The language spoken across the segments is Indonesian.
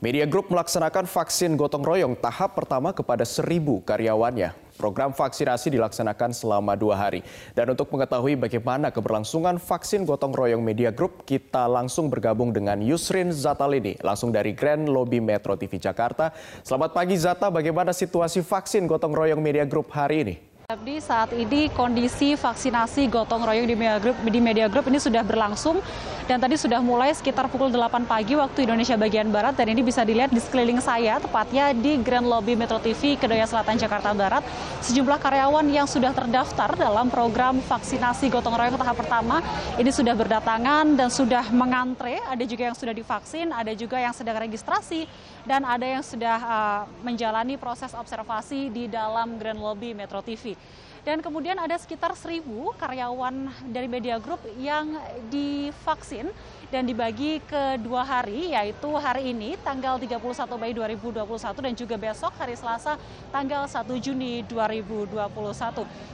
Media Group melaksanakan vaksin gotong royong tahap pertama kepada seribu karyawannya. Program vaksinasi dilaksanakan selama dua hari. Dan untuk mengetahui bagaimana keberlangsungan vaksin gotong royong Media Group, kita langsung bergabung dengan Yusrin Zatalini, langsung dari Grand Lobby Metro TV Jakarta. Selamat pagi Zata, bagaimana situasi vaksin gotong royong Media Group hari ini? Abdi, saat ini kondisi vaksinasi gotong royong di Media Group, di Media Group ini sudah berlangsung dan tadi sudah mulai sekitar pukul 8 pagi waktu Indonesia bagian Barat dan ini bisa dilihat di sekeliling saya, tepatnya di Grand Lobby Metro TV Kedaya Selatan Jakarta Barat. Sejumlah karyawan yang sudah terdaftar dalam program vaksinasi gotong royong tahap pertama ini sudah berdatangan dan sudah mengantre. Ada juga yang sudah divaksin, ada juga yang sedang registrasi dan ada yang sudah uh, menjalani proses observasi di dalam Grand Lobby Metro TV. Dan kemudian ada sekitar seribu karyawan dari Media Group yang divaksin dan dibagi ke dua hari, yaitu hari ini tanggal 31 Mei 2021 dan juga besok hari Selasa tanggal 1 Juni 2021.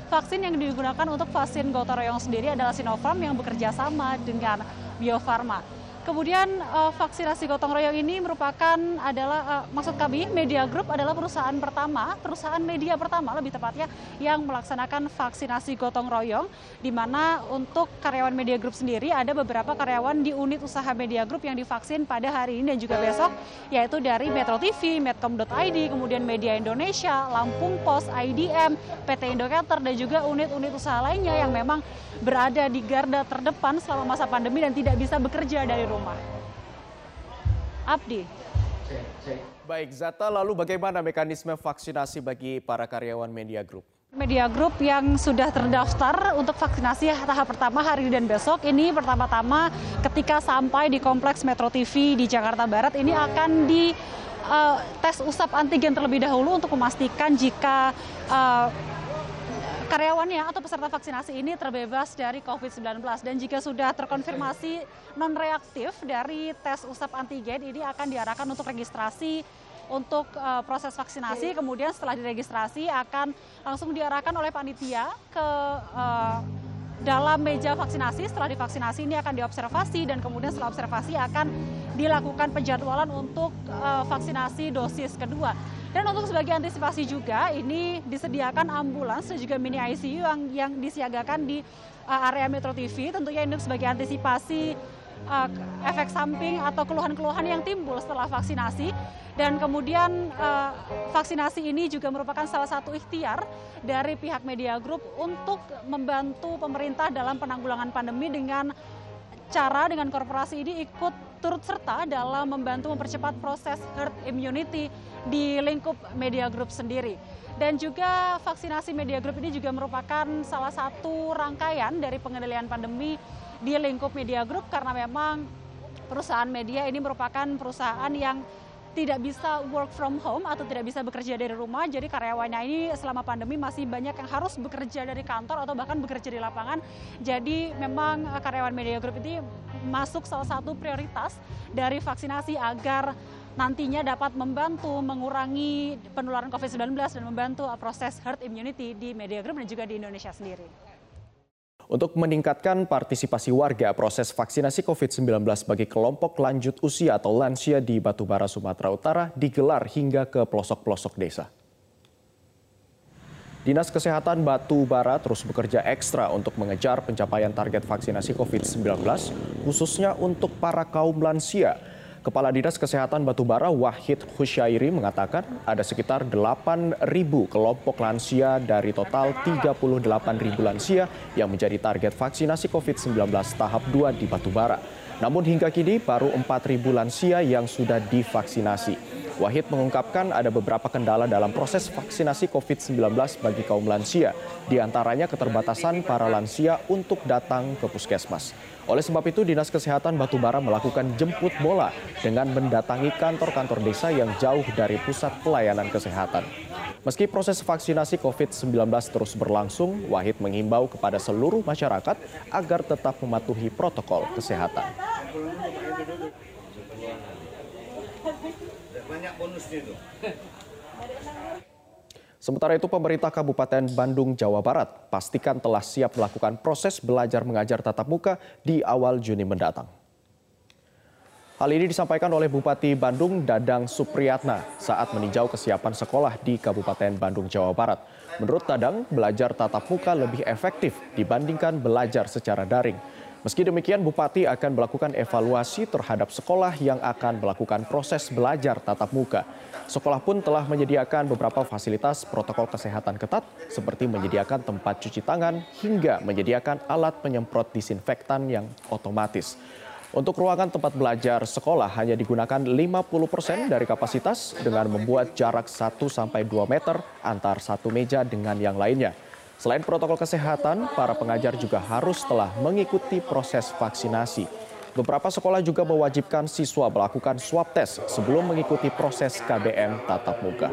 Vaksin yang digunakan untuk vaksin gotong royong sendiri adalah Sinovac yang bekerja sama dengan Bio Farma. Kemudian uh, vaksinasi gotong royong ini merupakan adalah uh, maksud kami Media Group adalah perusahaan pertama, perusahaan media pertama lebih tepatnya yang melaksanakan vaksinasi gotong royong di mana untuk karyawan Media Group sendiri ada beberapa karyawan di unit usaha Media Group yang divaksin pada hari ini dan juga besok yaitu dari Metro TV, Medcom.id, kemudian Media Indonesia, Lampung Pos, IDM, PT Indocater dan juga unit-unit usaha lainnya yang memang berada di garda terdepan selama masa pandemi dan tidak bisa bekerja dari rumah rumah. Abdi. Baik, Zata, lalu bagaimana mekanisme vaksinasi bagi para karyawan Media Group? Media Group yang sudah terdaftar untuk vaksinasi tahap pertama hari ini dan besok ini pertama-tama ketika sampai di Kompleks Metro TV di Jakarta Barat ini akan di uh, tes usap antigen terlebih dahulu untuk memastikan jika uh, karyawannya atau peserta vaksinasi ini terbebas dari COVID-19 dan jika sudah terkonfirmasi non reaktif dari tes usap antigen ini akan diarahkan untuk registrasi untuk uh, proses vaksinasi. Kemudian setelah diregistrasi akan langsung diarahkan oleh panitia ke uh, dalam meja vaksinasi. Setelah divaksinasi ini akan diobservasi dan kemudian setelah observasi akan dilakukan penjadwalan untuk uh, vaksinasi dosis kedua. Dan untuk sebagai antisipasi juga ini disediakan ambulans dan juga mini ICU yang yang disiagakan di uh, area Metro TV. Tentunya ini sebagai antisipasi uh, efek samping atau keluhan-keluhan yang timbul setelah vaksinasi. Dan kemudian uh, vaksinasi ini juga merupakan salah satu ikhtiar dari pihak Media Group untuk membantu pemerintah dalam penanggulangan pandemi dengan cara dengan korporasi ini ikut turut serta dalam membantu mempercepat proses herd immunity di lingkup Media Group sendiri. Dan juga vaksinasi Media Group ini juga merupakan salah satu rangkaian dari pengendalian pandemi di lingkup Media Group karena memang perusahaan media ini merupakan perusahaan yang tidak bisa work from home atau tidak bisa bekerja dari rumah. Jadi karyawannya ini selama pandemi masih banyak yang harus bekerja dari kantor atau bahkan bekerja di lapangan. Jadi memang karyawan Media Group ini masuk salah satu prioritas dari vaksinasi agar nantinya dapat membantu mengurangi penularan COVID-19 dan membantu proses herd immunity di Media Group dan juga di Indonesia sendiri. Untuk meningkatkan partisipasi warga proses vaksinasi COVID-19 bagi kelompok lanjut usia atau lansia di Batubara, Sumatera Utara digelar hingga ke pelosok-pelosok desa. Dinas Kesehatan Batubara terus bekerja ekstra untuk mengejar pencapaian target vaksinasi COVID-19, khususnya untuk para kaum lansia Kepala Dinas Kesehatan Batubara Wahid Husyairi mengatakan ada sekitar 8.000 kelompok lansia dari total 38.000 lansia yang menjadi target vaksinasi COVID-19 tahap 2 di Batubara. Namun hingga kini baru 4.000 lansia yang sudah divaksinasi. Wahid mengungkapkan ada beberapa kendala dalam proses vaksinasi COVID-19 bagi kaum lansia, di antaranya keterbatasan para lansia untuk datang ke puskesmas. Oleh sebab itu, Dinas Kesehatan Batubara melakukan jemput bola dengan mendatangi kantor-kantor desa yang jauh dari pusat pelayanan kesehatan. Meski proses vaksinasi COVID-19 terus berlangsung, Wahid mengimbau kepada seluruh masyarakat agar tetap mematuhi protokol kesehatan banyak bonusnya itu. Sementara itu pemerintah Kabupaten Bandung, Jawa Barat pastikan telah siap melakukan proses belajar mengajar tatap muka di awal Juni mendatang. Hal ini disampaikan oleh Bupati Bandung Dadang Supriyatna saat meninjau kesiapan sekolah di Kabupaten Bandung, Jawa Barat. Menurut Dadang, belajar tatap muka lebih efektif dibandingkan belajar secara daring. Meski demikian, Bupati akan melakukan evaluasi terhadap sekolah yang akan melakukan proses belajar tatap muka. Sekolah pun telah menyediakan beberapa fasilitas protokol kesehatan ketat, seperti menyediakan tempat cuci tangan hingga menyediakan alat penyemprot disinfektan yang otomatis. Untuk ruangan tempat belajar sekolah hanya digunakan 50% dari kapasitas dengan membuat jarak 1-2 meter antar satu meja dengan yang lainnya. Selain protokol kesehatan, para pengajar juga harus telah mengikuti proses vaksinasi. Beberapa sekolah juga mewajibkan siswa melakukan swab test sebelum mengikuti proses KBM tatap muka.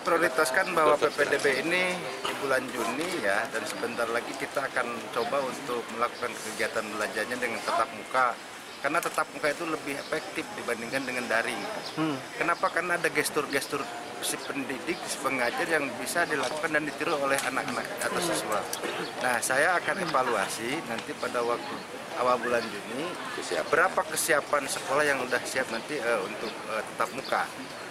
Kita prioritaskan bahwa PPDB ini di bulan Juni ya dan sebentar lagi kita akan coba untuk melakukan kegiatan belajarnya dengan tatap muka karena tetap muka itu lebih efektif dibandingkan dengan daring. Hmm. Kenapa? Karena ada gestur-gestur si pendidik, si pengajar yang bisa dilakukan dan ditiru oleh anak-anak atau siswa. Nah, saya akan evaluasi nanti pada waktu awal bulan Juni berapa kesiapan sekolah yang sudah siap nanti uh, untuk uh, tetap muka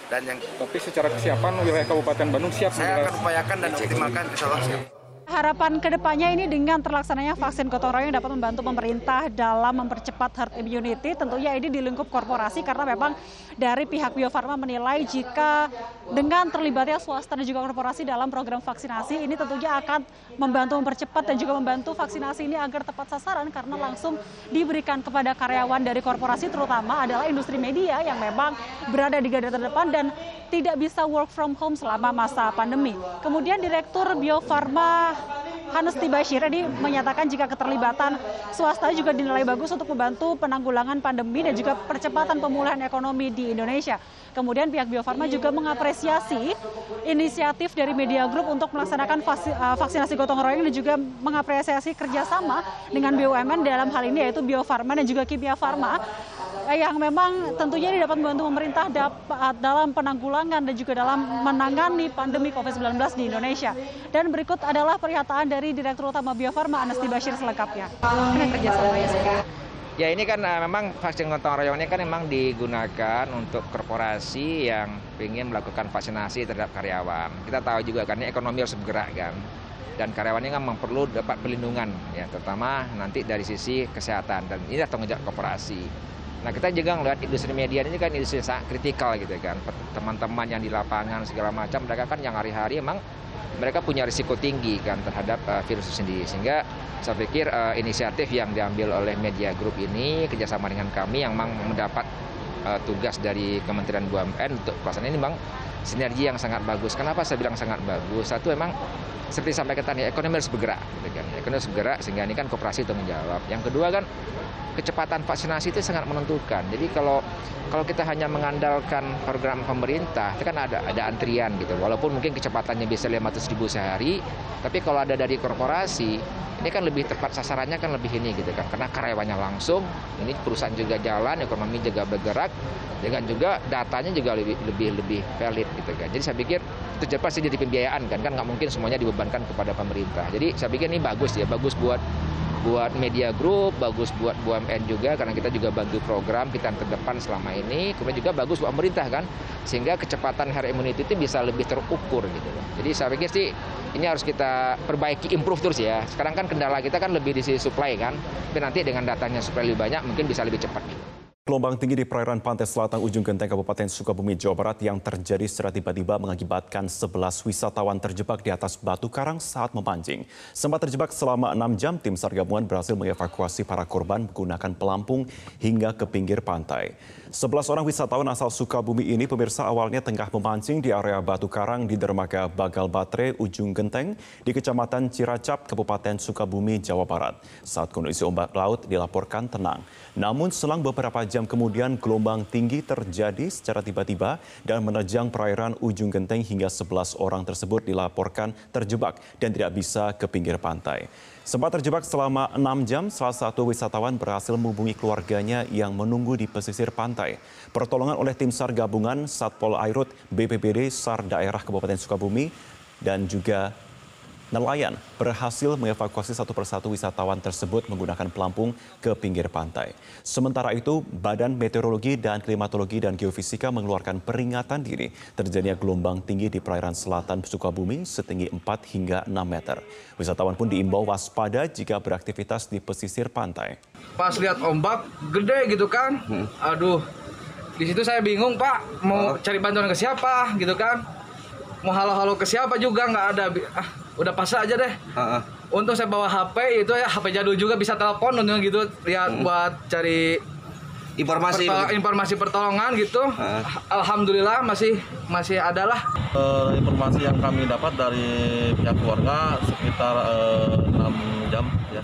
dan yang tapi secara kesiapan wilayah Kabupaten Bandung siap saya akan upayakan dan optimalkan insya Allah siap harapan ke depannya ini dengan terlaksananya vaksin gotong royong dapat membantu pemerintah dalam mempercepat herd immunity. Tentunya ini di lingkup korporasi karena memang dari pihak Bio Farma menilai jika dengan terlibatnya swasta dan juga korporasi dalam program vaksinasi ini tentunya akan membantu mempercepat dan juga membantu vaksinasi ini agar tepat sasaran karena langsung diberikan kepada karyawan dari korporasi terutama adalah industri media yang memang berada di garda terdepan dan tidak bisa work from home selama masa pandemi. Kemudian Direktur Bio Farma Hannes Tibashir ini menyatakan jika keterlibatan swasta juga dinilai bagus untuk membantu penanggulangan pandemi dan juga percepatan pemulihan ekonomi di Indonesia. Kemudian pihak Bio Farma juga mengapresiasi inisiatif dari Media Group untuk melaksanakan eh, vaksinasi gotong royong dan juga mengapresiasi kerjasama dengan BUMN dalam hal ini yaitu Bio Farma dan juga Kimia Farma yang memang tentunya ini dapat membantu pemerintah dalam penanggulangan dan juga dalam menangani pandemi COVID-19 di Indonesia. Dan berikut adalah pernyataan dari Direktur Utama Bio Farma Anasti Bashir selengkapnya. Ya Ya ini kan uh, memang vaksin gotong royong ini kan memang digunakan untuk korporasi yang ingin melakukan vaksinasi terhadap karyawan. Kita tahu juga kan ini ekonomi harus bergerak kan. Dan karyawannya kan perlu dapat perlindungan ya terutama nanti dari sisi kesehatan dan ini tanggung jawab korporasi. Nah kita juga melihat industri media ini kan industri sangat kritikal gitu kan. Teman-teman yang di lapangan segala macam mereka kan yang hari-hari emang mereka punya risiko tinggi kan terhadap uh, virus itu sendiri. Sehingga saya pikir uh, inisiatif yang diambil oleh media group ini kerjasama dengan kami yang memang mendapat uh, tugas dari Kementerian BUMN untuk pelaksanaan ini memang sinergi yang sangat bagus. Kenapa saya bilang sangat bagus? Satu memang seperti sampaikan tadi ekonomi harus bergerak, gitu kan. Ekonomi harus bergerak sehingga ini kan kooperasi tanggung jawab. Yang kedua kan kecepatan vaksinasi itu sangat menentukan. Jadi kalau kalau kita hanya mengandalkan program pemerintah, itu kan ada ada antrian gitu. Walaupun mungkin kecepatannya bisa 500 ribu sehari, tapi kalau ada dari korporasi, ini kan lebih tepat sasarannya kan lebih ini gitu kan. Karena karyawannya langsung, ini perusahaan juga jalan, ekonomi juga bergerak, dengan juga datanya juga lebih lebih lebih valid gitu kan. Jadi saya pikir itu sih jadi pembiayaan kan, kan nggak mungkin semuanya dibebankan kepada pemerintah. Jadi saya pikir ini bagus ya, bagus buat buat media group, bagus buat BUMN juga karena kita juga bantu program kita yang terdepan selama ini. Kemudian juga bagus buat pemerintah kan, sehingga kecepatan herd immunity itu bisa lebih terukur gitu. Jadi saya pikir sih ini harus kita perbaiki, improve terus ya. Sekarang kan kendala kita kan lebih di sisi supply kan, tapi nanti dengan datanya supply lebih banyak mungkin bisa lebih cepat. Gitu. Gelombang tinggi di perairan pantai selatan ujung genteng Kabupaten Sukabumi, Jawa Barat yang terjadi secara tiba-tiba mengakibatkan 11 wisatawan terjebak di atas batu karang saat memancing. Sempat terjebak selama 6 jam, tim SAR gabungan berhasil mengevakuasi para korban menggunakan pelampung hingga ke pinggir pantai. 11 orang wisatawan asal Sukabumi ini pemirsa awalnya tengah memancing di area Batu Karang di dermaga Bagal Batre, Ujung Genteng, di Kecamatan Ciracap, Kabupaten Sukabumi, Jawa Barat. Saat kondisi ombak laut dilaporkan tenang. Namun selang beberapa jam kemudian gelombang tinggi terjadi secara tiba-tiba dan menerjang perairan Ujung Genteng hingga 11 orang tersebut dilaporkan terjebak dan tidak bisa ke pinggir pantai. Sempat terjebak selama enam jam, salah satu wisatawan berhasil menghubungi keluarganya yang menunggu di pesisir pantai. Pertolongan oleh tim SAR gabungan Satpol Airut BPBD SAR daerah Kabupaten Sukabumi dan juga Nelayan berhasil mengevakuasi satu persatu wisatawan tersebut menggunakan pelampung ke pinggir pantai. Sementara itu, Badan Meteorologi dan Klimatologi dan Geofisika mengeluarkan peringatan dini terjadinya gelombang tinggi di perairan selatan Sukabumi setinggi 4 hingga 6 meter. Wisatawan pun diimbau waspada jika beraktivitas di pesisir pantai. Pas lihat ombak gede gitu kan, aduh, di situ saya bingung pak, mau cari bantuan ke siapa gitu kan, mau halo-halo ke siapa juga nggak ada, ah, udah pasrah aja deh. Untung saya bawa HP itu ya HP jadul juga bisa telepon untuk gitu lihat buat cari Informasi pertol- informasi pertolongan gitu. Alhamdulillah masih masih ada lah. Eh, informasi yang kami dapat dari pihak keluarga sekitar eh, 6 jam ya